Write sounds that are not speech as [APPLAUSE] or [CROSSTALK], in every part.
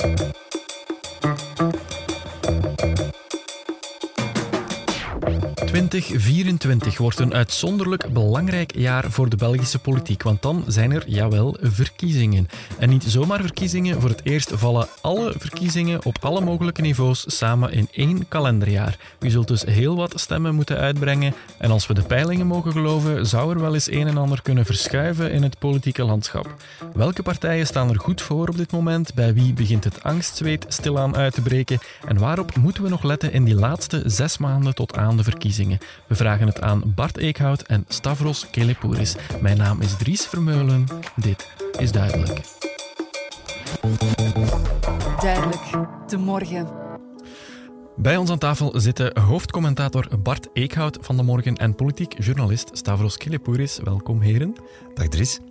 Thank you. 2024 wordt een uitzonderlijk belangrijk jaar voor de Belgische politiek, want dan zijn er, jawel, verkiezingen. En niet zomaar verkiezingen, voor het eerst vallen alle verkiezingen op alle mogelijke niveaus samen in één kalenderjaar. U zult dus heel wat stemmen moeten uitbrengen en als we de peilingen mogen geloven, zou er wel eens een en ander kunnen verschuiven in het politieke landschap. Welke partijen staan er goed voor op dit moment? Bij wie begint het angstzweet stilaan uit te breken? En waarop moeten we nog letten in die laatste zes maanden tot aan de verkiezingen? We vragen het aan Bart Eekhout en Stavros Kelepouris. Mijn naam is Dries Vermeulen. Dit is Duidelijk. Duidelijk, de morgen. Bij ons aan tafel zitten hoofdcommentator Bart Eekhout van de Morgen en politiek journalist Stavros Kelepouris. Welkom, heren. Dag Dries.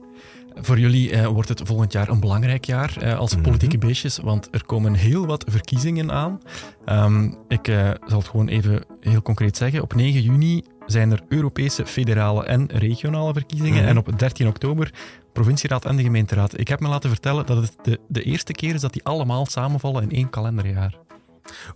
Voor jullie eh, wordt het volgend jaar een belangrijk jaar eh, als Mhm. politieke beestjes, want er komen heel wat verkiezingen aan. Ehm, ik eh, zal het gewoon even heel concreet zeggen. Op 9 juni zijn er Europese, federale en regionale verkiezingen. Mhm. En op 13 oktober provincieraad en de gemeenteraad. Ik heb me laten vertellen dat het de, de eerste keer is dat die allemaal samenvallen in één kalenderjaar.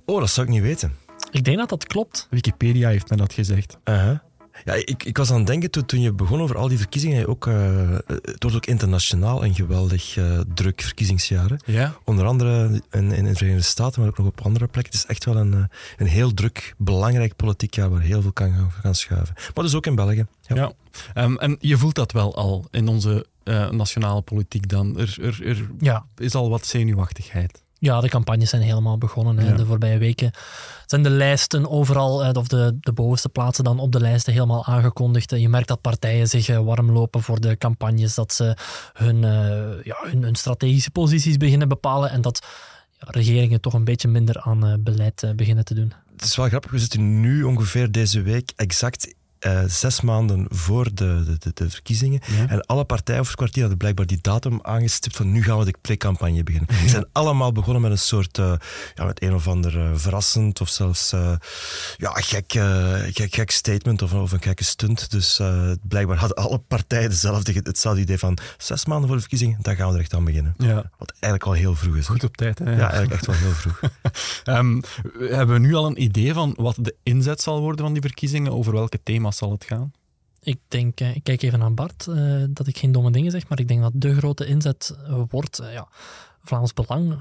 Oh, dat zou ik niet weten. Ik denk dat dat klopt. Wikipedia heeft me dat gezegd. Uh-huh. Ja, ik, ik was aan het denken toen, toen je begon over al die verkiezingen. Ook, eh, het wordt ook internationaal een geweldig eh, druk verkiezingsjaar. hè. Ja. Onder andere in, in de Verenigde Staten, maar ook nog op andere plekken. Het is echt wel een, eh, een heel druk, belangrijk politiek jaar waar heel veel kan gaan, gaan schuiven. Maar dus ook in België. Ja. Ja, Ehm, en je voelt dat wel al in onze eh, nationale politiek dan. Er, er, er Ja. is al wat zenuwachtigheid. Ja, de campagnes zijn helemaal begonnen hè, Ja. de voorbije weken. Zijn de lijsten overal, of de, de bovenste plaatsen dan op de lijsten helemaal aangekondigd. Je merkt dat partijen zich eh, warm lopen voor de campagnes, dat ze hun, eh, ja, hun, hun strategische posities beginnen bepalen en dat ja, regeringen toch een beetje minder aan eh, beleid beginnen te doen. Het is wel grappig, we zitten nu ongeveer deze week exact eh, zes maanden voor de, de, de, verkiezingen. Ja. En alle partijen over het kwartier hadden blijkbaar die datum aangestipt van nu gaan we de pre-campagne beginnen. Ze zijn allemaal begonnen met een soort, eh, ja, met een of ander eh, verrassend of zelfs ja, gek, gek, gek statement of, of een gekke stunt. Dus blijkbaar hadden alle partijen dezelfde, hetzelfde idee van zes maanden voor de verkiezingen, dan gaan we er echt aan beginnen. Ja, Wat eigenlijk al heel vroeg is. goed op tijd. Hè? Ja, eigenlijk echt wel heel vroeg. [LAUGHS] Ehm, hebben we nu al een idee van wat de inzet zal worden van die verkiezingen? Over welke thema's zal het gaan? Ik denk, eh, ik kijk even naar Bart, eh, dat ik geen domme dingen zeg, maar ik denk dat de grote inzet wordt, eh, ja, Vlaams Belang,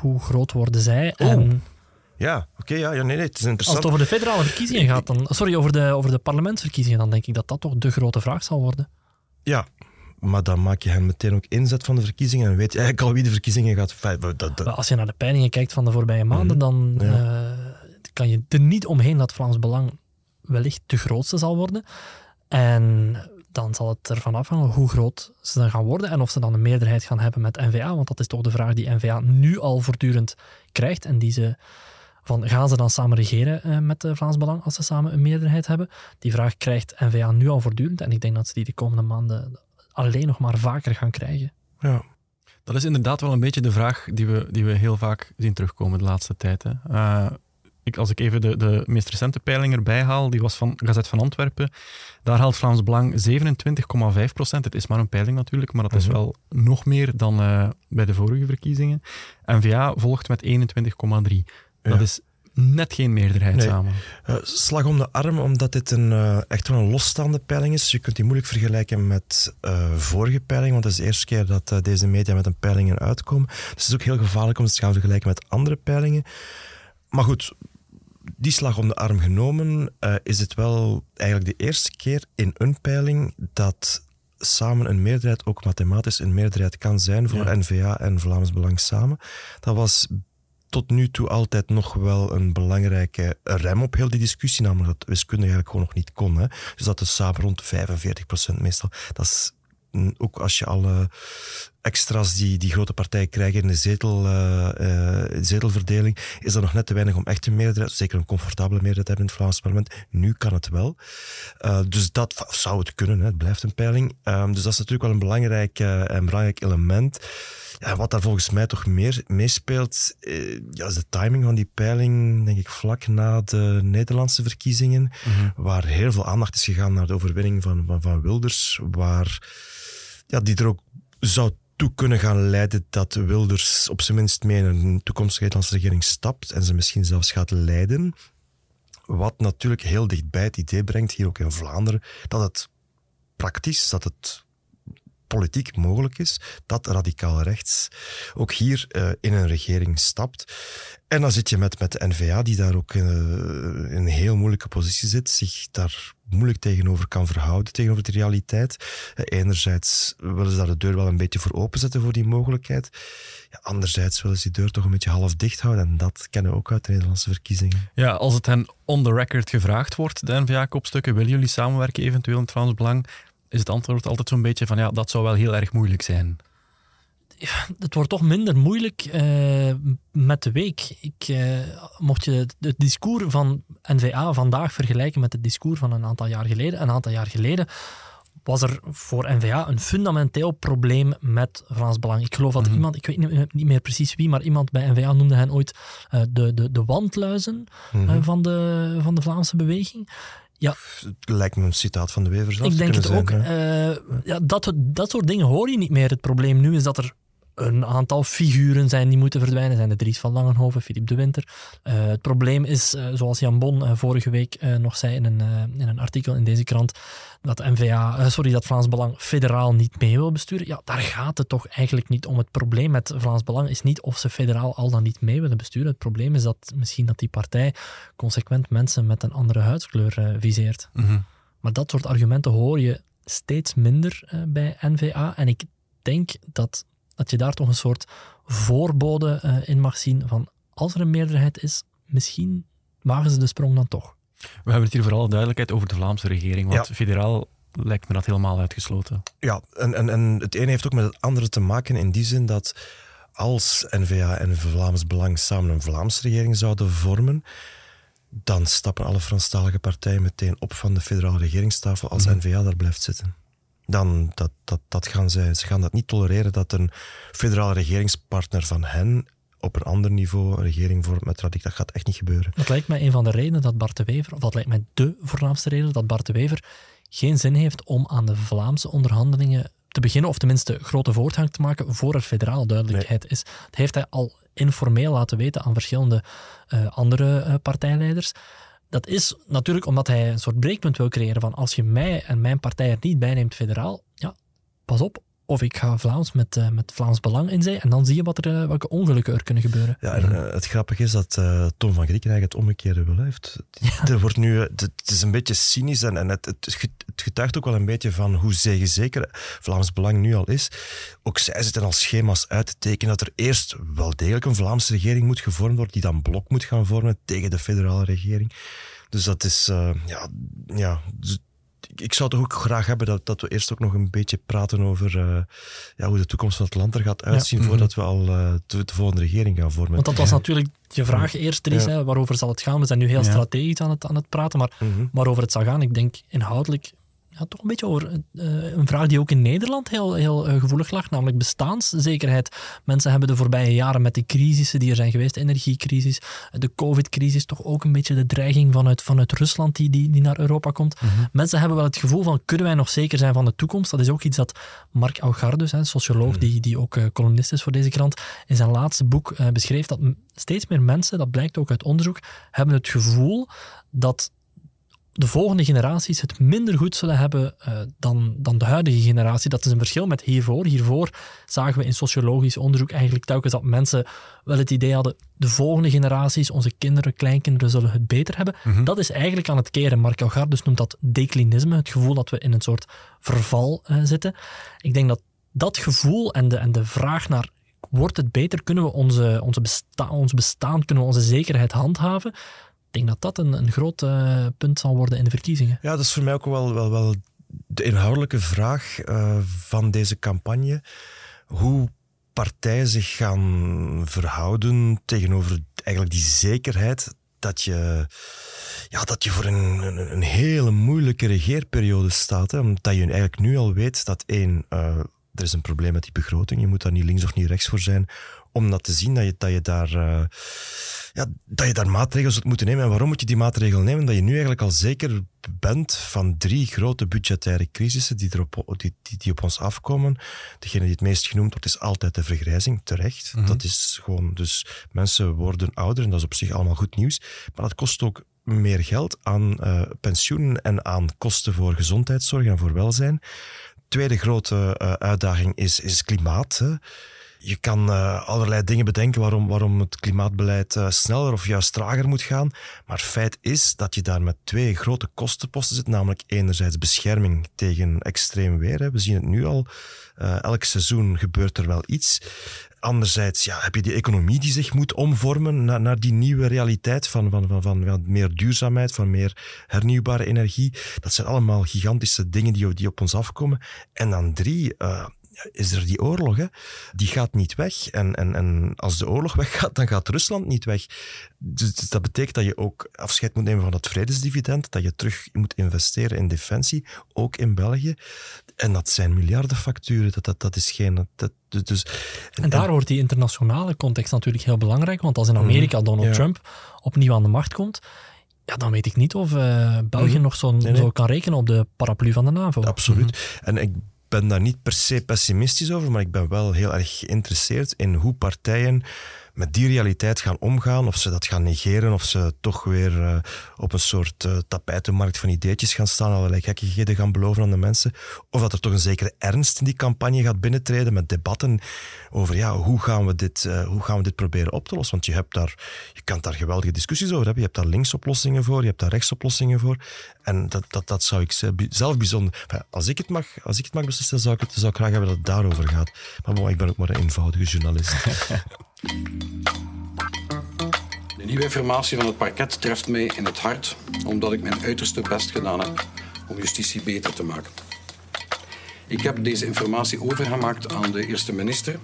hoe groot worden zij? Oh. En Ja, oké, ja, ja, nee, nee, het is Als interessant. het over de federale verkiezingen gaat, dan, sorry, over de, over de parlementsverkiezingen, dan denk ik dat dat toch de grote vraag zal worden. Ja, maar dan maak je hen meteen ook inzet van de verkiezingen en weet je eigenlijk al wie de verkiezingen gaat. Dat, dat, Als je naar de peilingen kijkt van de voorbije maanden, dan Mhm. Ja. eh, kan je er niet omheen dat Vlaams Belang wellicht de grootste zal worden. En dan zal het ervan afhangen hoe groot ze dan gaan worden en of ze dan een meerderheid gaan hebben met NVA, want dat is toch de vraag die NVA nu al voortdurend krijgt en die ze van gaan ze dan samen regeren eh, met de Vlaams Belang als ze samen een meerderheid hebben? Die vraag krijgt NVA nu al voortdurend en ik denk dat ze die de komende maanden alleen nog maar vaker gaan krijgen. ja. Dat is inderdaad wel een beetje de vraag die we, die we heel vaak zien terugkomen de laatste tijd. Hè. Eh, ik, als ik even de, de meest recente peiling erbij haal, die was van Gazet van Antwerpen. Daar haalt Vlaams Belang 27,5 procent. Het is maar een peiling natuurlijk, maar dat is Mhm. wel nog meer dan eh, bij de vorige verkiezingen. NVA volgt met 21,3. Dat Ja. is net geen meerderheid Nee. samen. Eh, slag om de arm, omdat dit een, eh, echt wel een losstaande peiling is. Je kunt die moeilijk vergelijken met vorige peilingen, want het is de eerste keer dat deze media met een peilingen uitkomen. Dus het is ook heel gevaarlijk om het te gaan vergelijken met andere peilingen. Maar goed, die slag om de arm genomen, eh, is het wel eigenlijk de eerste keer in een peiling dat samen een meerderheid ook mathematisch een meerderheid kan zijn voor Ja. NVA en Vlaams Belang samen. Dat was tot nu toe altijd nog wel een belangrijke rem op heel die discussie, namelijk dat wiskunde eigenlijk gewoon nog niet kon. Hè. Dus dat is samen rond 45% meestal. Dat is ook als je alle extra's die die grote partijen krijgen in de zetel, eh, eh, zetelverdeling, is dat nog net te weinig om echt een meerderheid, zeker een comfortabele meerderheid te hebben in het Vlaams parlement. Nu kan het wel. Eh, dus dat zou het kunnen, hè. het blijft een peiling. Ehm, dus dat is natuurlijk wel een belangrijk, een belangrijk element. Ja, wat daar volgens mij toch meer meespeelt, eh, ja, is de timing van die peiling, denk ik, vlak na de Nederlandse verkiezingen, waar heel veel aandacht is gegaan naar de overwinning van, van, van Wilders, waar ja, die er ook zou toe kunnen gaan leiden dat Wilders op zijn minst mee in een toekomstige Nederlandse regering stapt en ze misschien zelfs gaat leiden. Wat natuurlijk heel dichtbij het idee brengt, hier ook in Vlaanderen, dat het praktisch, dat het politiek mogelijk is dat radicaal rechts ook hier uh, in een regering stapt. En dan zit je met, met de NVA, die daar ook in, uh, in een heel moeilijke positie zit, zich daar moeilijk tegenover kan verhouden, tegenover de realiteit. Uh, enerzijds willen ze daar de deur wel een beetje voor openzetten voor die mogelijkheid. Ja, anderzijds willen ze die deur toch een beetje half dicht houden. En dat kennen we ook uit de Nederlandse verkiezingen. Ja, als het hen on the record gevraagd wordt, de NVA-kopstukken, willen jullie samenwerken eventueel in het Vlaams Belang? Is het antwoord altijd zo'n beetje van ja, dat zou wel heel erg moeilijk zijn. Ja, het wordt toch minder moeilijk uh, met de week. Ik, uh, mocht je het discours van NVA vandaag vergelijken met het discours van een aantal jaar geleden. Een aantal jaar geleden was er voor NVA een fundamenteel probleem met Vlaams Belang. Ik geloof dat mm -hmm. iemand, ik weet niet, niet, meer precies wie, maar iemand bij NVA noemde hen ooit uh, de, de, de wandluizen mm -hmm. van, de, van de Vlaamse beweging. Ja. Het lijkt me een citaat van de Wever zelf Ik denk het zijn, ook. Uh, ja, dat, dat soort dingen hoor je niet meer. Het probleem nu is dat er een aantal figuren zijn die moeten verdwijnen. Zijn de Dries van Langenhoven, Filip de Winter. Uh, het probleem is, uh, zoals Jan Bon uh, vorige week nog zei in een, in een artikel in deze krant, dat NVA, sorry, dat Vlaams Belang federaal niet mee wil besturen. Ja, daar gaat het toch eigenlijk niet om. Het probleem met Vlaams Belang is niet of ze federaal al dan niet mee willen besturen. Het probleem is dat misschien dat die partij consequent mensen met een andere huidskleur viseert. Mm -hmm. Maar dat soort argumenten hoor je steeds minder bij NVA. En ik denk dat dat je daar toch een soort voorbode uh, in mag zien van als er een meerderheid is, misschien wagen ze de sprong dan toch. We hebben het hier vooral duidelijkheid over de Vlaamse regering, want ja. federaal lijkt me dat helemaal uitgesloten. Ja, en, en, en het ene heeft ook met het andere te maken in die zin dat als N-VA en Vlaams Belang samen een Vlaamse regering zouden vormen, dan stappen alle Franstalige partijen meteen op van de federale regeringstafel als mm -hmm. N-VA daar blijft zitten dan dat, dat, dat gaan zij, ze gaan dat niet tolereren dat een federale regeringspartner van hen op een ander niveau een regering vormt met radic. Dat gaat echt niet gebeuren. Dat lijkt mij een van de redenen dat Bart de Wever, of dat lijkt mij de voornaamste reden dat Bart de Wever geen zin heeft om aan de Vlaamse onderhandelingen te beginnen, of tenminste grote voortgang te maken voor er federaal duidelijkheid nee. is. Dat heeft hij al informeel laten weten aan verschillende uh, andere uh, partijleiders. Dat is natuurlijk omdat hij een soort breekpunt wil creëren van als je mij en mijn partij er niet bij neemt federaal, ja, pas op. Of ik ga Vlaams met, uh, met Vlaams Belang in zee en dan zie je wat er, uh, welke ongelukken er kunnen gebeuren. Ja, en, uh, het grappige is dat Tom van Grieken eigenlijk het omgekeerde wil. Heeft. Ja. [LAUGHS] Er wordt nu, het is een beetje cynisch en, en het, het, het getuigt ook wel een beetje van hoe zeker Vlaams Belang nu al is. Ook zij zitten al schema's uit te tekenen dat er eerst wel degelijk een Vlaamse regering moet gevormd worden, die dan blok moet gaan vormen tegen de federale regering. Dus dat is, uh, ja, ja, ik zou toch ook graag hebben dat, dat we eerst ook nog een beetje praten over uh, ja, hoe de toekomst van het land er gaat uitzien, ja. voordat we al uh, de, de, volgende regering gaan vormen. Want dat was natuurlijk je vraag eerst, Dries, ja. hè, waarover zal het gaan? We zijn nu heel strategisch aan het, aan het praten, maar mm -hmm. waarover het zal gaan, ik denk inhoudelijk ja, toch een beetje over uh, een vraag die ook in Nederland heel, heel uh, gevoelig lag, namelijk bestaanszekerheid. Mensen hebben de voorbije jaren met die crisissen die er zijn geweest, de energiecrisis, de covid-crisis, toch ook een beetje de dreiging vanuit, vanuit Rusland die, die, die naar Europa komt. Mm -hmm. Mensen hebben wel het gevoel van, kunnen wij nog zeker zijn van de toekomst? Dat is ook iets dat Mark Augardus, een socioloog mm -hmm. die, die ook uh, columnist is voor deze krant, in zijn laatste boek beschreef dat steeds meer mensen, dat blijkt ook uit onderzoek, hebben het gevoel dat de volgende generaties het minder goed zullen hebben uh, dan, dan de huidige generatie. Dat is een verschil met hiervoor. Hiervoor zagen we in sociologisch onderzoek eigenlijk telkens dat mensen wel het idee hadden, de volgende generaties, onze kinderen, kleinkinderen, zullen het beter hebben. Mhm. Mm -hmm. Dat is eigenlijk aan het keren. Mark Augardus noemt dat declinisme, het gevoel dat we in een soort verval uh, zitten. Ik denk dat dat gevoel en de, en de vraag naar wordt het beter, kunnen we onze, onze besta ons bestaan, kunnen we onze zekerheid handhaven, denk dat dat een, een groot uh, punt zal worden in de verkiezingen. Ja, dat is voor mij ook wel, wel, wel de inhoudelijke vraag uh, van deze campagne. Hoe partijen zich gaan verhouden tegenover eigenlijk die zekerheid dat je, ja, dat je voor een, een, een hele moeilijke regeerperiode staat. Hè, omdat je eigenlijk nu al weet dat één, uh, er is een probleem met die begroting. Je moet daar niet links of niet rechts voor zijn om dat te zien, dat je, dat je daar uh, ja, dat je daar maatregelen zult moeten nemen. En waarom moet je die maatregelen nemen? Dat je nu eigenlijk al zeker bent van drie grote budgettaire crisissen die, erop, die, die, die op ons afkomen. Degene die het meest genoemd wordt, is altijd de vergrijzing, terecht. Mhm. Dat is gewoon, dus mensen worden ouder en dat is op zich allemaal goed nieuws. Maar dat kost ook meer geld aan uh, pensioenen en aan kosten voor gezondheidszorg en voor welzijn. Tweede grote uh, uitdaging is, is klimaat. Hè. Je kan uh, allerlei dingen bedenken waarom, waarom het klimaatbeleid uh, sneller of juist trager moet gaan. Maar feit is dat je daar met twee grote kostenposten zit. Namelijk enerzijds bescherming tegen extreem weer. We zien het nu al. Uh, elk seizoen gebeurt er wel iets. Anderzijds ja, heb je die economie die zich moet omvormen naar, naar die nieuwe realiteit van, van, van, van, van meer duurzaamheid, van meer hernieuwbare energie. Dat zijn allemaal gigantische dingen die, die op ons afkomen. En dan drie, is er die oorlog. Hè? Die gaat niet weg. En, en, en als de oorlog [LAUGHS] weggaat, dan gaat Rusland niet weg. Dus dat betekent dat je ook afscheid moet nemen van dat vredesdividend, dat je terug moet investeren in defensie, ook in België. En dat zijn miljardenfacturen. Dat, dat, dat is geen... Dat, dus, en, en daar wordt die internationale context natuurlijk heel belangrijk. Want als in Amerika Donald ja. Trump opnieuw aan de macht komt, ja, dan weet ik niet of uh, België Mhm. nog zo, Nee, nee. zo kan rekenen op de paraplu van de NAVO. Absoluut. En ik ben daar niet per se pessimistisch over, maar ik ben wel heel erg geïnteresseerd in hoe partijen met die realiteit gaan omgaan, of ze dat gaan negeren, of ze toch weer uh, op een soort uh, tapijtenmarkt van ideetjes gaan staan, allerlei gekkigheden gaan beloven aan de mensen, of dat er toch een zekere ernst in die campagne gaat binnentreden met debatten over ja, hoe, gaan we dit, uh, hoe gaan we dit proberen op te lossen. Want je, hebt daar, je kan daar geweldige discussies over hebben. Je hebt daar linksoplossingen voor, je hebt daar rechtsoplossingen voor. En dat, dat, dat zou ik zelf bijzonder... Als, ik het mag, als ik het mag beslissen, zou ik, het, zou graag hebben dat het daarover gaat. Maar ik ben ook maar een eenvoudige journalist. [LAUGHS] De nieuwe informatie van het parket treft mij in het hart, omdat ik mijn uiterste best gedaan heb om justitie beter te maken. Ik heb deze informatie overgemaakt aan de eerste minister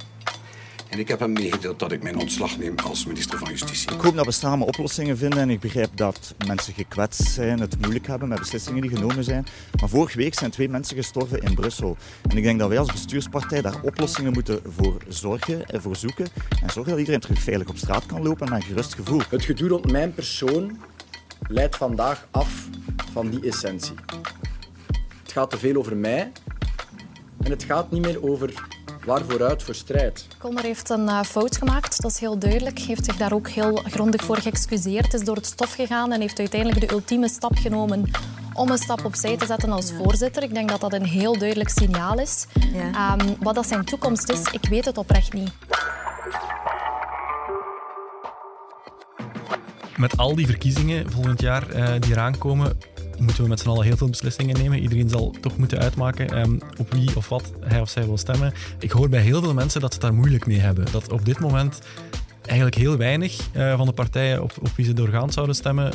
en ik heb hem meegedeeld dat ik mijn ontslag neem als minister van Justitie. Ik hoop dat we samen oplossingen vinden en ik begrijp dat mensen gekwetst zijn, het moeilijk hebben met beslissingen die genomen zijn. Maar vorige week zijn twee mensen gestorven in Brussel. En ik denk dat wij als bestuurspartij daar oplossingen moeten voor zorgen en voor zoeken. En zorgen dat iedereen terug veilig op straat kan lopen met een gerust gevoel. Het gedoe rond mijn persoon leidt vandaag af van die essentie. Het gaat te veel over mij en het gaat niet meer over waarvooruit voor strijd. Kolmer heeft een uh, fout gemaakt, dat is heel duidelijk. Heeft zich daar ook heel grondig voor geëxcuseerd. Is door het stof gegaan en heeft uiteindelijk de ultieme stap genomen om een stap opzij te zetten als voorzitter. Ik denk dat dat een heel duidelijk signaal is. Ja. Um, wat dat zijn toekomst is, ik weet het oprecht niet. Met al die verkiezingen volgend jaar uh, die eraan komen, moeten we met z'n allen heel veel beslissingen nemen. Iedereen zal toch moeten uitmaken um, op wie of wat hij of zij wil stemmen. Ik hoor bij heel veel mensen dat ze daar moeilijk mee hebben. Dat op dit moment eigenlijk heel weinig uh, van de partijen op, op wie ze doorgaans zouden stemmen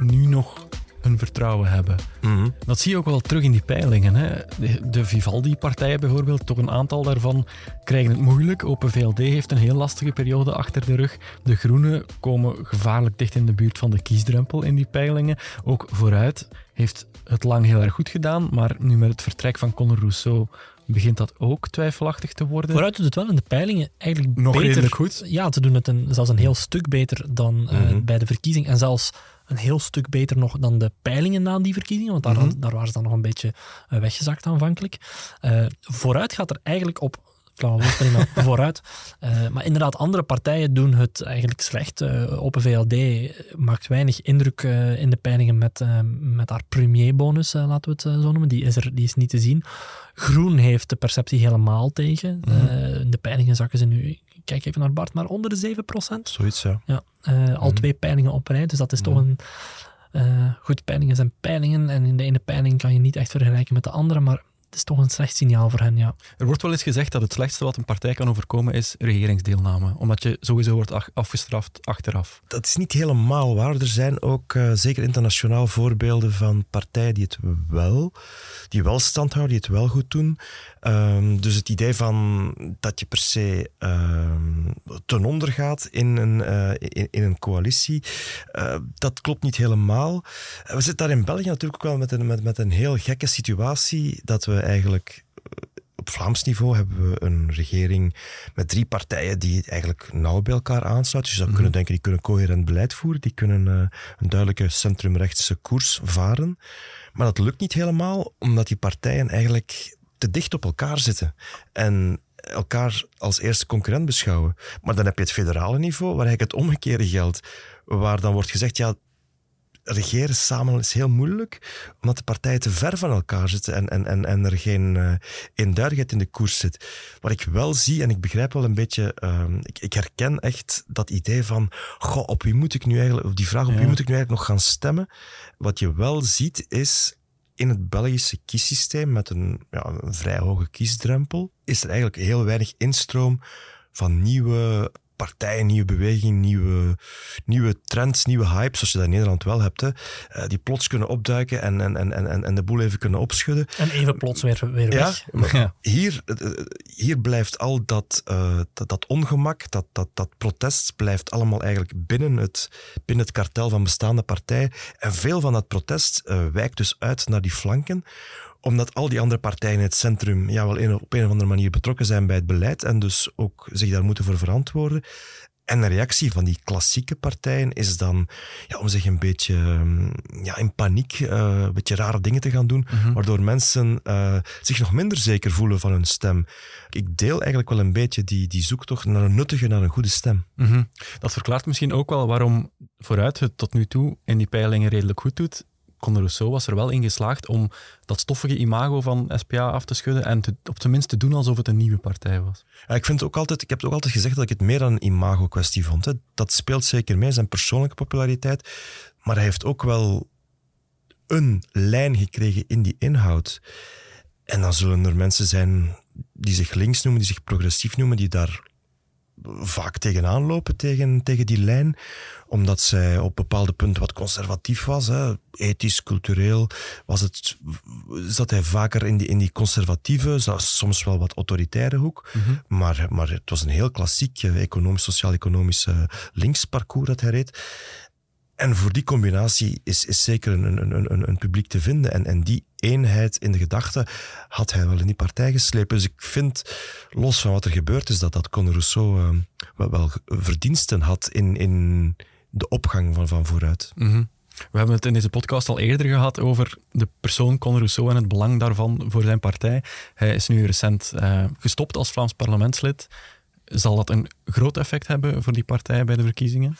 nu nog hun vertrouwen hebben. Mm-hmm. Dat zie je ook wel terug in die peilingen. Hè. De, de Vivaldi-partijen bijvoorbeeld, toch een aantal daarvan krijgen het moeilijk. Open VLD heeft een heel lastige periode achter de rug. De Groenen komen gevaarlijk dicht in de buurt van de kiesdrempel in die peilingen. Ook vooruit heeft het lang heel erg goed gedaan, maar nu met het vertrek van Conor Rousseau begint dat ook twijfelachtig te worden. Vooruit doet het wel in de peilingen eigenlijk Nog beter. redelijk goed. Ja, ze doen het een, zelfs een heel stuk beter dan uh, Mhm. bij de verkiezing. En zelfs een heel stuk beter nog dan de peilingen na die verkiezingen, want daar, Mhm. daar waren ze dan nog een beetje uh, weggezakt aanvankelijk. Uh, vooruit gaat er eigenlijk op woordspeling, [LAUGHS] vooruit. Uh, maar inderdaad, andere partijen doen het eigenlijk slecht. Uh, Open VLD maakt weinig indruk uh, in de peilingen met, met haar premierbonus, laten we het zo noemen. Die is, er, die is niet te zien. Groen heeft de perceptie helemaal tegen. Mhm. in de peilingen zakken ze nu, ik kijk even naar Bart, maar onder de 7%. Zoiets, ja. ja al Mhm. twee peilingen op rij, dus dat is toch een... Uh, goed, peilingen zijn peilingen en in de ene peiling kan je niet echt vergelijken met de andere, maar is toch een slecht signaal voor hen, ja. Er wordt wel eens gezegd dat het slechtste wat een partij kan overkomen is regeringsdeelname, omdat je sowieso wordt afgestraft achteraf. Dat is niet helemaal waar. Er zijn ook uh, zeker internationaal voorbeelden van partijen die het wel, die wel stand houden, die het wel goed doen. Um, dus het idee van dat je per se um, ten onder gaat in een, uh, in, in, een coalitie, uh, dat klopt niet helemaal. We zitten daar in België natuurlijk ook wel met een, met, met een heel gekke situatie dat we eigenlijk op Vlaams niveau hebben we een regering met drie partijen die eigenlijk nauw bij elkaar aansluiten. Dus je zou kunnen denken, die kunnen coherent beleid voeren, die kunnen uh, een duidelijke centrumrechtse koers varen. Maar dat lukt niet helemaal, omdat die partijen eigenlijk te dicht op elkaar zitten. En elkaar als eerste concurrent beschouwen. Maar dan heb je het federale niveau, waar eigenlijk het omgekeerde geldt. Waar dan wordt gezegd, ja, regeren samen is heel moeilijk, omdat de partijen te ver van elkaar zitten en, en, en, en er geen uh, eenduidigheid in de koers zit. Wat ik wel zie, en ik begrijp wel een beetje, uh, ik, ik, herken echt dat idee van, goh, op wie moet ik nu eigenlijk, of die vraag op ja. wie moet ik nu eigenlijk nog gaan stemmen? Wat je wel ziet is, in het Belgische kiessysteem met een, ja, een vrij hoge kiesdrempel, is er eigenlijk heel weinig instroom van nieuwe partijen, nieuwe bewegingen, nieuwe, nieuwe trends, nieuwe hypes, zoals je dat in Nederland wel hebt, hè, uh, die plots kunnen opduiken en, en, en, en, en de boel even kunnen opschudden. En even plots weer, weer weg. Ja, Hier, hier blijft al dat, uh, dat, dat, ongemak, dat, dat, dat protest blijft allemaal eigenlijk binnen het, binnen het kartel van bestaande partijen. En veel van dat protest uh, wijkt dus uit naar die flanken omdat al die andere partijen in het centrum ja, wel op een of andere manier betrokken zijn bij het beleid en dus ook zich daar moeten voor verantwoorden. En de reactie van die klassieke partijen is dan ja, om zich een beetje ja, in paniek, uh, een beetje rare dingen te gaan doen, mm -hmm. waardoor mensen uh, zich nog minder zeker voelen van hun stem. Ik deel eigenlijk wel een beetje die, die zoektocht naar een nuttige, naar een goede stem. Mm -hmm. Dat verklaart misschien ook wel waarom vooruit het tot nu toe in die peilingen redelijk goed doet. Conor Rousseau was er wel in geslaagd om dat stoffige imago van SPA af te schudden en te, op zijn minst te doen alsof het een nieuwe partij was. Ik, vind ook altijd, ik heb ook altijd gezegd dat ik het meer dan een imago-kwestie vond. Hè. Dat speelt zeker mee, zijn persoonlijke populariteit. Maar hij heeft ook wel een lijn gekregen in die inhoud. En dan zullen er mensen zijn die zich links noemen, die zich progressief noemen, die daar vaak tegenaan lopen tegen, tegen die lijn, omdat zij op bepaalde punten wat conservatief was. Hè. Ethisch, cultureel was het, zat hij vaker in die, in die conservatieve, soms wel wat autoritaire hoek. Mm -hmm. maar, maar het was een heel klassiek economisch, sociaal-economisch linksparcours dat hij reed. En voor die combinatie is, is zeker een, een, een, een publiek te vinden. En, en die eenheid in de gedachte had hij wel in die partij geslepen. Dus ik vind, los van wat er gebeurd is, dat, dat Conor Rousseau uh, wel, wel, verdiensten had in, in de opgang van, van vooruit. Mm -hmm. We hebben het in deze podcast al eerder gehad over de persoon Conor Rousseau en het belang daarvan voor zijn partij. Hij is nu recent uh, gestopt als Vlaams parlementslid. Zal dat een groot effect hebben voor die partij bij de verkiezingen?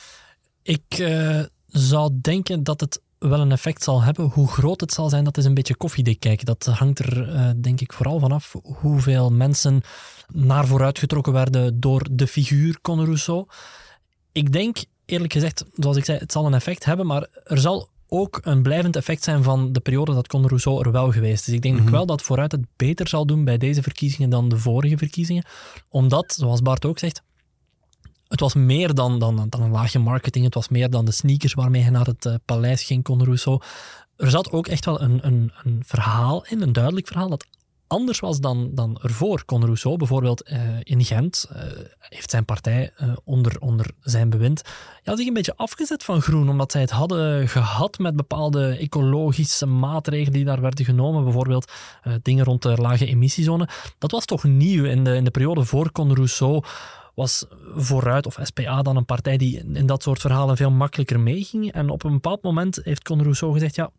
Ik uh, zou denken dat het wel een effect zal hebben. Hoe groot het zal zijn, dat is een beetje koffiedik kijken. Dat hangt er uh, denk ik vooral vanaf hoeveel mensen naar vooruit getrokken werden door de figuur Conor Rousseau. Ik denk, eerlijk gezegd, zoals ik zei, het zal een effect hebben, maar er zal ook een blijvend effect zijn van de periode dat Conor Rousseau er wel geweest is. Ik denk mm -hmm. wel dat vooruit het beter zal doen bij deze verkiezingen dan de vorige verkiezingen. Omdat, zoals Bart ook zegt, het was meer dan, dan, dan een laagje marketing. Het was meer dan de sneakers waarmee hij naar het uh, paleis ging, Conor Rousseau. Er zat ook echt wel een, een, een verhaal in, een duidelijk verhaal, dat anders was dan, dan ervoor. Conor Rousseau bijvoorbeeld uh, in Gent uh, heeft zijn partij onder, onder zijn bewind ja, zich een beetje afgezet van groen, omdat zij het hadden gehad met bepaalde ecologische maatregelen die daar werden genomen, bijvoorbeeld dingen rond de lage emissiezone. Dat was toch nieuw in de, in de periode voor Conor Rousseau was vooruit, of SPA dan een partij die in dat soort verhalen veel makkelijker meeging. En op een bepaald moment heeft Conor Rousseau gezegd, ja,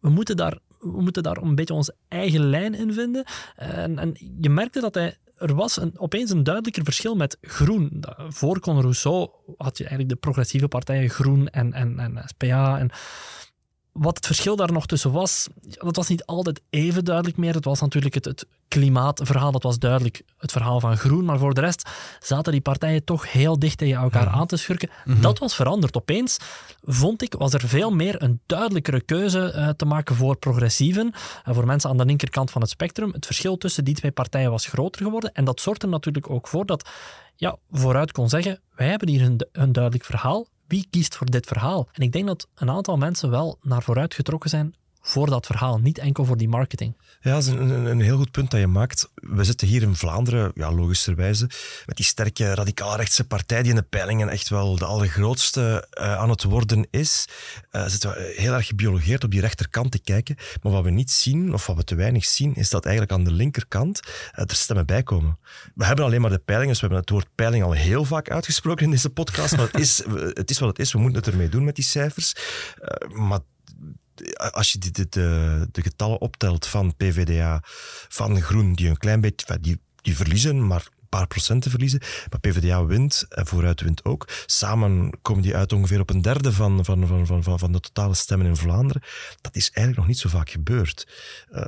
we moeten daar, we moeten daar een beetje onze eigen lijn in vinden. En, en je merkte dat hij er was een, opeens een duidelijker verschil met groen. Voor Conor Rousseau had je eigenlijk de progressieve partijen Groen en, en, en SPA. En wat het verschil daar nog tussen was, dat was niet altijd even duidelijk meer. Het was natuurlijk het, het klimaatverhaal, dat was duidelijk het verhaal van groen. Maar voor de rest zaten die partijen toch heel dicht tegen elkaar ja. aan te schurken. Mm -hmm. Dat was veranderd. Opeens vond ik, was er veel meer een duidelijkere keuze uh, te maken voor progressieven. Uh, voor mensen aan de linkerkant van het spectrum. Het verschil tussen die twee partijen was groter geworden. En dat zorgde er natuurlijk ook voor dat ja, vooruit kon zeggen, wij hebben hier een, een duidelijk verhaal wie kiest voor dit verhaal? En ik denk dat een aantal mensen wel naar vooruit getrokken zijn voor dat verhaal, niet enkel voor die marketing. Ja, dat is een, een, heel goed punt dat je maakt. We zitten hier in Vlaanderen, ja, logischerwijze, met die sterke radicaal-rechtse partij die in de peilingen echt wel de allergrootste uh, aan het worden is. Uh, zitten we heel erg gebiologeerd op die rechterkant te kijken. Maar wat we niet zien, of wat we te weinig zien, is dat eigenlijk aan de linkerkant uh, er stemmen bij komen. We hebben alleen maar de peilingen, dus we hebben het woord peiling al heel vaak uitgesproken in deze podcast. Maar het is, [LAUGHS] het is wat het is, we moeten het ermee doen met die cijfers. maar als je de, de, de, getallen optelt van PVDA, van Groen, die een klein beetje, die, die verliezen, maar een paar procenten verliezen. Maar PvdA wint en Vooruit wint ook. Samen komen die uit ongeveer op een derde van, van, van, van, van de totale stemmen in Vlaanderen. Dat is eigenlijk nog niet zo vaak gebeurd. Uh,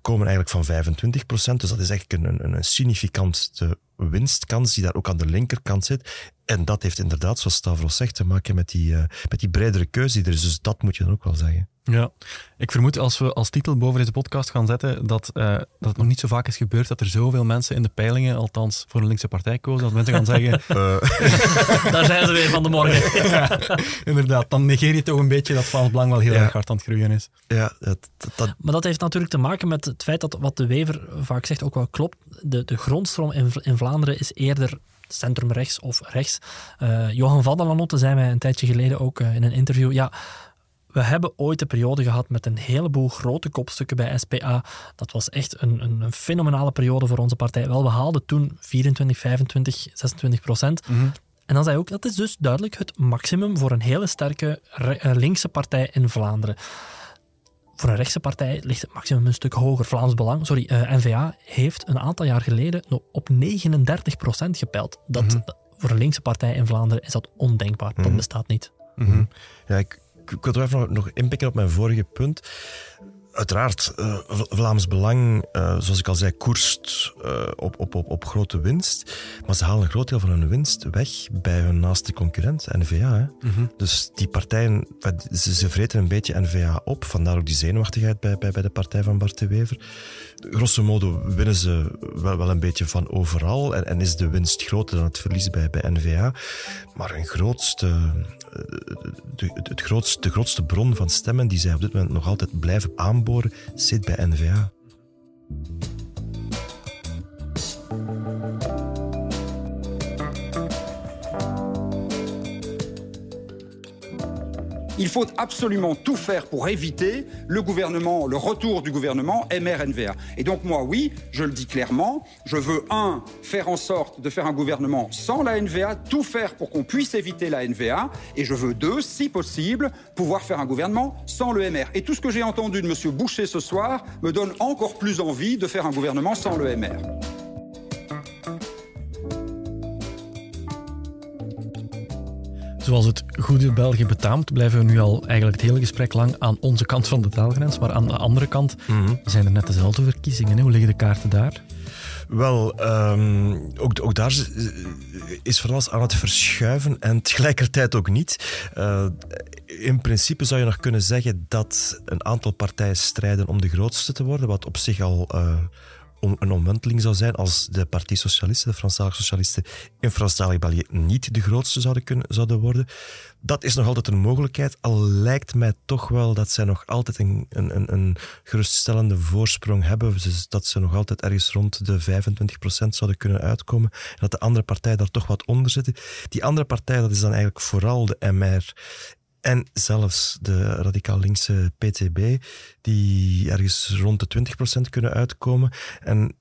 komen eigenlijk van 25 procent, dus dat is eigenlijk een, een, een significante winstkans die daar ook aan de linkerkant zit. En dat heeft inderdaad, zoals Stavros zegt, te maken met die, uh, met die bredere keuze die er is. Dus dat moet je dan ook wel zeggen. Ja, ik vermoed als we als titel boven deze podcast gaan zetten dat, uh, dat het nog niet zo vaak is gebeurd dat er zoveel mensen in de peilingen, althans voor een linkse partij kozen, dat mensen gaan zeggen... Uh. [LAUGHS] [LAUGHS] Daar zijn ze weer van de morgen. ja, inderdaad, dan negeer je toch een beetje dat Vlaams Belang wel heel ja. erg hard aan het groeien is. Ja, dat, dat, Maar dat heeft natuurlijk te maken met het feit dat wat de Wever vaak zegt ook wel klopt. De, de grondstroom in, in Vlaanderen is eerder centrumrechts of rechts. Uh, Johan Vaddelanotte zei mij een tijdje geleden ook uh, in een interview, ja, we hebben ooit een periode gehad met een heleboel grote kopstukken bij SPA. Dat was echt een, een, een fenomenale periode voor onze partij. Wel, we haalden toen 24, 25, 26 procent. Mhm. En dan zei hij ook, dat is dus duidelijk het maximum voor een hele sterke linkse partij in Vlaanderen. Voor een rechtse partij ligt het maximum een stuk hoger. Vlaams Belang, sorry, uh, N-VA heeft een aantal jaar geleden nog op 39 procent gepeld. Dat, Mhm. Voor een linkse partij in Vlaanderen is dat ondenkbaar. Dat bestaat niet. Mhm. Ja, ik, ik wil nog, nog inpikken op mijn vorige punt. Uiteraard, uh, Vlaams Belang, uh, zoals ik al zei, koerst uh, op, op, op, op grote winst. Maar ze halen een groot deel van hun winst weg bij hun naaste concurrent, N-VA. Hè? Mhm. Dus die partijen, ze, ze vreten een beetje N-VA op. Vandaar ook die zenuwachtigheid bij, bij, bij de partij van Bart de Wever. Grosso modo winnen ze wel, wel een beetje van overal. En, en is de winst groter dan het verlies bij, bij N-VA. Maar hun grootste de, het grootste, de grootste bron van stemmen die zij op dit moment nog altijd blijven zit bij N-VA. Il faut absolument tout faire pour éviter le retour du gouvernement MR-NVA. Et donc moi, oui, je le dis clairement, je veux, un, faire en sorte de faire un gouvernement sans la NVA, tout faire pour qu'on puisse éviter la NVA, et je veux, deux, si possible, pouvoir faire un gouvernement sans le MR. Et tout ce que j'ai entendu de M. Boucher ce soir me donne encore plus envie de faire un gouvernement sans le MR. Zoals het goede België betaamt, blijven we nu al eigenlijk het hele gesprek lang aan onze kant van de taalgrens. Maar aan de andere kant zijn er net dezelfde verkiezingen. Hè? Hoe liggen de kaarten daar? Wel, um, ook, ook, daar is van alles aan het verschuiven en tegelijkertijd ook niet. Uh, in principe zou je nog kunnen zeggen dat een aantal partijen strijden om de grootste te worden, wat op zich al uh, een omwenteling zou zijn als de Partij Socialisten, de Franstalige Socialisten, in Franstalig België niet de grootste zouden, kunnen, zouden worden. Dat is nog altijd een mogelijkheid, al lijkt mij toch wel dat zij nog altijd een, een, een geruststellende voorsprong hebben. Dus dat ze nog altijd ergens rond de 25% zouden kunnen uitkomen. En dat de andere partijen daar toch wat onder zitten. Die andere partij, dat is dan eigenlijk vooral de MR en zelfs de radicaal linkse PTB, die ergens rond de 20% kunnen uitkomen. En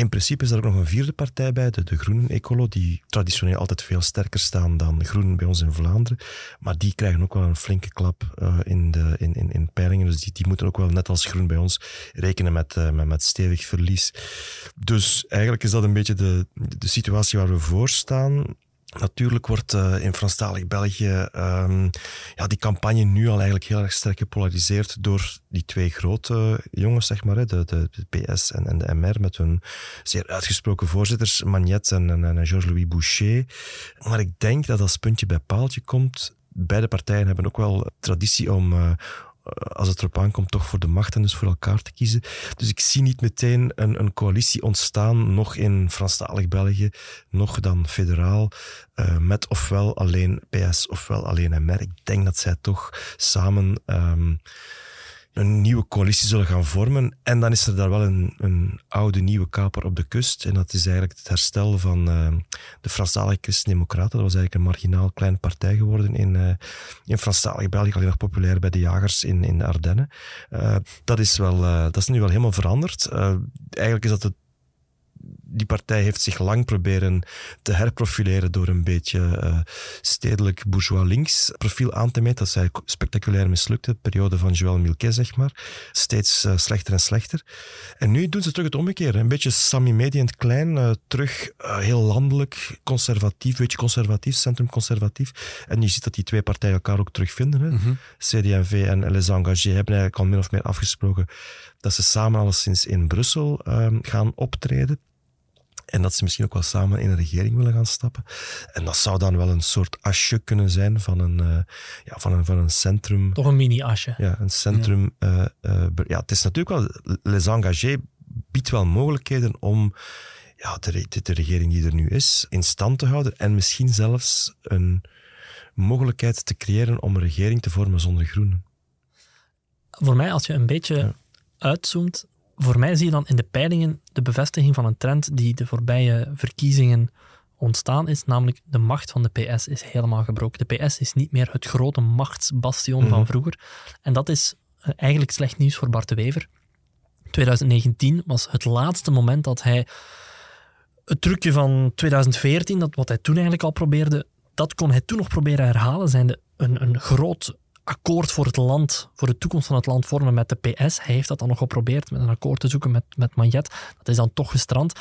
in principe is er ook nog een vierde partij bij, de, de Groenen Ecolo, die traditioneel altijd veel sterker staan dan Groenen bij ons in Vlaanderen. Maar die krijgen ook wel een flinke klap uh, in, de, in, in, in peilingen. Dus die, die moeten ook wel, net als Groen bij ons, rekenen met, uh, met, met stevig verlies. Dus eigenlijk is dat een beetje de, de situatie waar we voor staan. Natuurlijk wordt uh, in Franstalig België um, ja, die campagne nu al eigenlijk heel erg sterk gepolariseerd door die twee grote jongens, zeg maar, de, de, de PS en, en de MR, met hun zeer uitgesproken voorzitters, Magnet en, en, en Georges-Louis Boucher. Maar ik denk dat als puntje bij paaltje komt, beide partijen hebben ook wel traditie om... Uh, als het erop aankomt, toch voor de macht en dus voor elkaar te kiezen. Dus ik zie niet meteen een, een coalitie ontstaan, nog in Franstalig België, nog dan federaal, uh, met ofwel alleen PS ofwel alleen MR. Ik denk dat zij toch samen um, een nieuwe coalitie zullen gaan vormen. En dan is er daar wel een, een oude nieuwe kaper op de kust. En dat is eigenlijk het herstel van uh, de Franstalige Christen-Democraten. Dat was eigenlijk een marginaal klein partij geworden in, uh, in België, alleen nog populair bij de jagers in, in de Ardennen. Uh, dat, is wel, dat is nu wel helemaal veranderd. eigenlijk is dat het die partij heeft zich lang proberen te herprofileren door een beetje uh, stedelijk bourgeois links profiel aan te meten. Dat is eigenlijk spectaculair mislukt, de periode van Joël Milquet, zeg maar. Steeds uh, slechter en slechter. En nu doen ze terug het omgekeerde. Een beetje Sami Medi in het klein, uh, terug heel landelijk, conservatief, beetje conservatief, centrumconservatief. En je ziet dat die twee partijen elkaar ook terugvinden. Hè. Mm -hmm. CD&V en Les Engagés hebben eigenlijk al min of meer afgesproken dat ze samen alleszins in Brussel gaan optreden. En dat ze misschien ook wel samen in een regering willen gaan stappen. En dat zou dan wel een soort asje kunnen zijn van een, uh, ja, van een, van een centrum. Toch een mini-asje. Ja, een centrum. Ja. Uh, uh, ja, het is natuurlijk wel. Les Engagés biedt wel mogelijkheden om ja, de, de, de, regering die er nu is in stand te houden. En misschien zelfs een mogelijkheid te creëren om een regering te vormen zonder groenen. Voor mij, als je een beetje ja. uitzoomt, voor mij zie je dan in de peilingen de bevestiging van een trend die de voorbije verkiezingen ontstaan is, namelijk de macht van de PS is helemaal gebroken. De PS is niet meer het grote machtsbastion van vroeger. En dat is eigenlijk slecht nieuws voor Bart de Wever. 2019 was het laatste moment dat hij het trucje van 2014, dat wat hij toen eigenlijk al probeerde, dat kon hij toen nog proberen herhalen, zijnde een, een groot akkoord voor het land, voor de toekomst van het land vormen met de PS. Hij heeft dat dan nog geprobeerd met een akkoord te zoeken met, met Magnet. Dat is dan toch gestrand.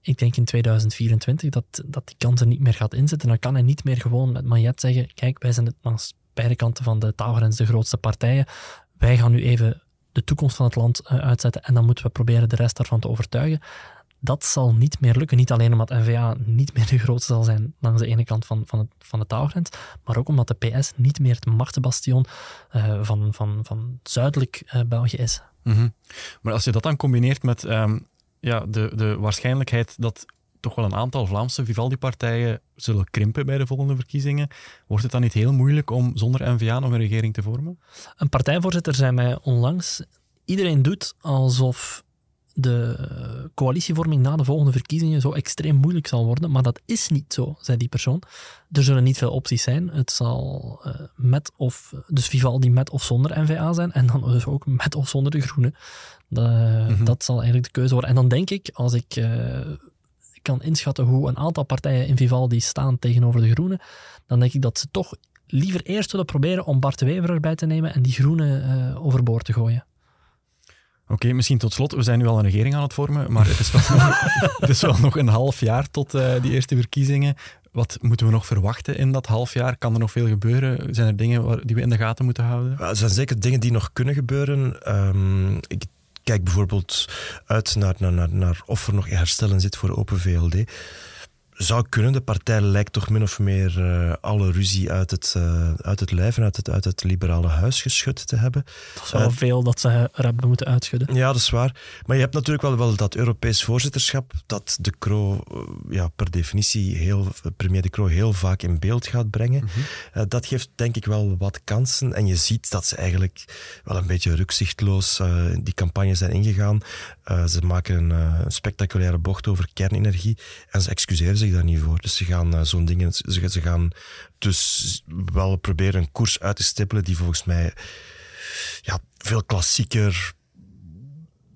Ik denk in 2024 dat, dat die kans er niet meer gaat inzetten. Dan kan hij niet meer gewoon met Magnet zeggen: Kijk, wij zijn langs beide kanten van de taalgrens de grootste partijen. Wij gaan nu even de toekomst van het land uitzetten en dan moeten we proberen de rest daarvan te overtuigen. Dat zal niet meer lukken. Niet alleen omdat NVA niet meer de grootste zal zijn langs de ene kant van, van, het, van de taalgrens, maar ook omdat de PS niet meer het machtsbastion uh, van, van, van zuidelijk uh, België is. Mm -hmm. Maar als je dat dan combineert met um, ja, de, de waarschijnlijkheid dat toch wel een aantal Vlaamse Vivaldi-partijen zullen krimpen bij de volgende verkiezingen, wordt het dan niet heel moeilijk om zonder NVA nog een regering te vormen? Een partijvoorzitter zei mij onlangs, iedereen doet alsof de coalitievorming na de volgende verkiezingen zo extreem moeilijk zal worden. Maar dat is niet zo, zei die persoon. Er zullen niet veel opties zijn. Het zal uh, met of, dus Vivaldi met of zonder NVA zijn. En dan dus ook met of zonder de Groenen. Mm -hmm. Dat zal eigenlijk de keuze worden. En dan denk ik, als ik uh, kan inschatten hoe een aantal partijen in Vivaldi staan tegenover de Groenen, dan denk ik dat ze toch liever eerst willen proberen om Bart de Wever erbij te nemen en die Groenen uh, overboord te gooien. Oké, okay, misschien tot slot. We zijn nu al een regering aan het vormen, maar het is wel, nog, [LAUGHS] het is wel nog een half jaar tot uh, die eerste verkiezingen. Wat moeten we nog verwachten in dat half jaar? Kan er nog veel gebeuren? Zijn er dingen waar, die we in de gaten moeten houden? Er zijn zeker dingen die nog kunnen gebeuren. Um, ik kijk bijvoorbeeld uit naar, naar, naar, naar of er nog herstellen zit voor Open VLD zou kunnen. De partij lijkt toch min of meer uh, alle ruzie uit het, uh, uit het lijf en uit het, uit het liberale huis geschud te hebben. Dat is wel uh, veel dat ze er hebben moeten uitschudden. Ja, dat is waar. Maar je hebt natuurlijk wel, wel dat Europees voorzitterschap dat de Croo ja, per definitie heel, premier de Croo heel vaak in beeld gaat brengen. Mm -hmm. dat geeft denk ik wel wat kansen. En je ziet dat ze eigenlijk wel een beetje rukzichtloos die campagne zijn ingegaan. ze maken een, een spectaculaire bocht over kernenergie en ze excuseren zich daar niet voor. Dus ze gaan uh, zo'n dingen, ze, ze, gaan dus wel proberen een koers uit te stippelen die volgens mij ja, veel klassieker,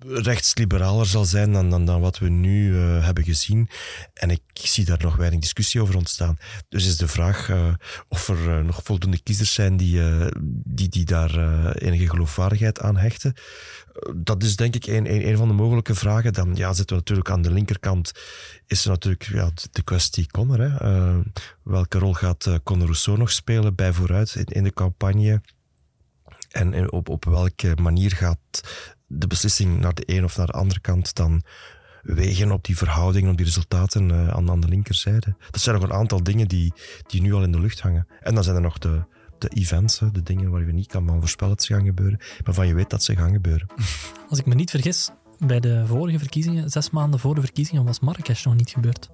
rechtsliberaler zal zijn dan, dan, dan wat we nu uh, hebben gezien. En ik zie daar nog weinig discussie over ontstaan. Dus is de vraag uh, of er nog voldoende kiezers zijn die, die, die daar enige geloofwaardigheid aan hechten. Dat is denk ik een, een, een van de mogelijke vragen. Dan ja, zitten we natuurlijk aan de linkerkant. Is er natuurlijk ja, de kwestie Conor. Hè? welke rol gaat Conor Rousseau nog spelen bij vooruit in, de campagne? En, op, op welke manier gaat de beslissing naar de een of naar de andere kant dan wegen op die verhoudingen, op die resultaten uh, aan, aan de linkerzijde. Dat zijn nog een aantal dingen die, die nu al in de lucht hangen. En dan zijn er nog de, de events, de dingen waar je niet kan van voorspellen dat ze gaan gebeuren, maar van je weet dat ze gaan gebeuren. Als ik me niet vergis, bij de vorige verkiezingen, zes maanden voor de verkiezingen, was Marrakesh nog niet gebeurd.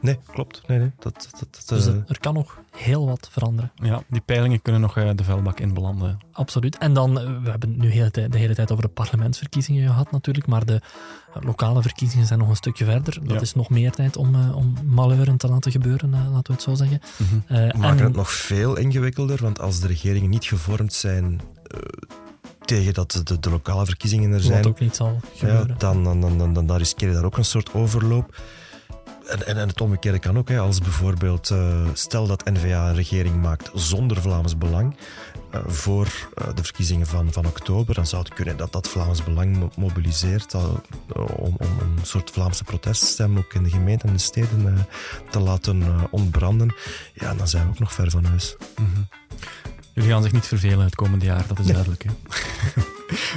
Nee, klopt. Nee, nee. Dat, dat, dat, Dus eh, er, er kan nog heel wat veranderen. Ja, die peilingen kunnen nog eh, de vuilbak in belanden. Absoluut. En dan, eh, we hebben het nu hele tijd, de hele tijd over de parlementsverkiezingen gehad natuurlijk, maar de lokale verkiezingen zijn nog een stukje verder. Dat Ja. is nog meer tijd om, eh, om malheuren te laten gebeuren, laten we het zo zeggen. Eh, We maken en- het nog veel ingewikkelder, want als de regeringen niet gevormd zijn eh, tegen dat de, de lokale verkiezingen er zijn, Wat ook niet zal ja, gebeuren. dan, dan, dan, dan, dan, dan riskeer je daar ook een soort overloop. En, en, en het omgekeerde kan ook, hè, als bijvoorbeeld, eh, stel dat N-VA een regering maakt zonder Vlaams Belang eh, voor eh, de verkiezingen van, van oktober, dan zou het kunnen dat dat Vlaams Belang mo- mobiliseert om, om, om een soort Vlaamse proteststem ook in de gemeenten en de steden eh, te laten ontbranden. Ja, dan zijn we ook nog ver van huis. Jullie gaan zich niet vervelen het komende jaar, dat is duidelijk. hè?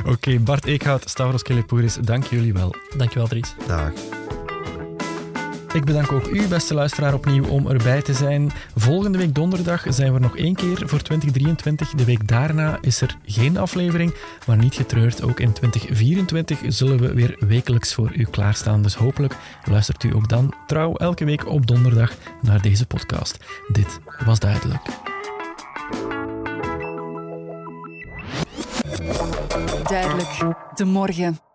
[LAUGHS] Oké, Bart Eekhout, Stavros Kelepouris, dank jullie wel. Dankjewel, Dries. Dag. Ik bedank ook u, beste luisteraar, opnieuw om erbij te zijn. Volgende week donderdag zijn we nog één keer voor 2023. De week daarna is er geen aflevering, maar niet getreurd. Ook in 2024 zullen we weer wekelijks voor u klaarstaan. Dus hopelijk luistert u ook dan trouw elke week op donderdag naar deze podcast. Dit was duidelijk. Duidelijk. De morgen.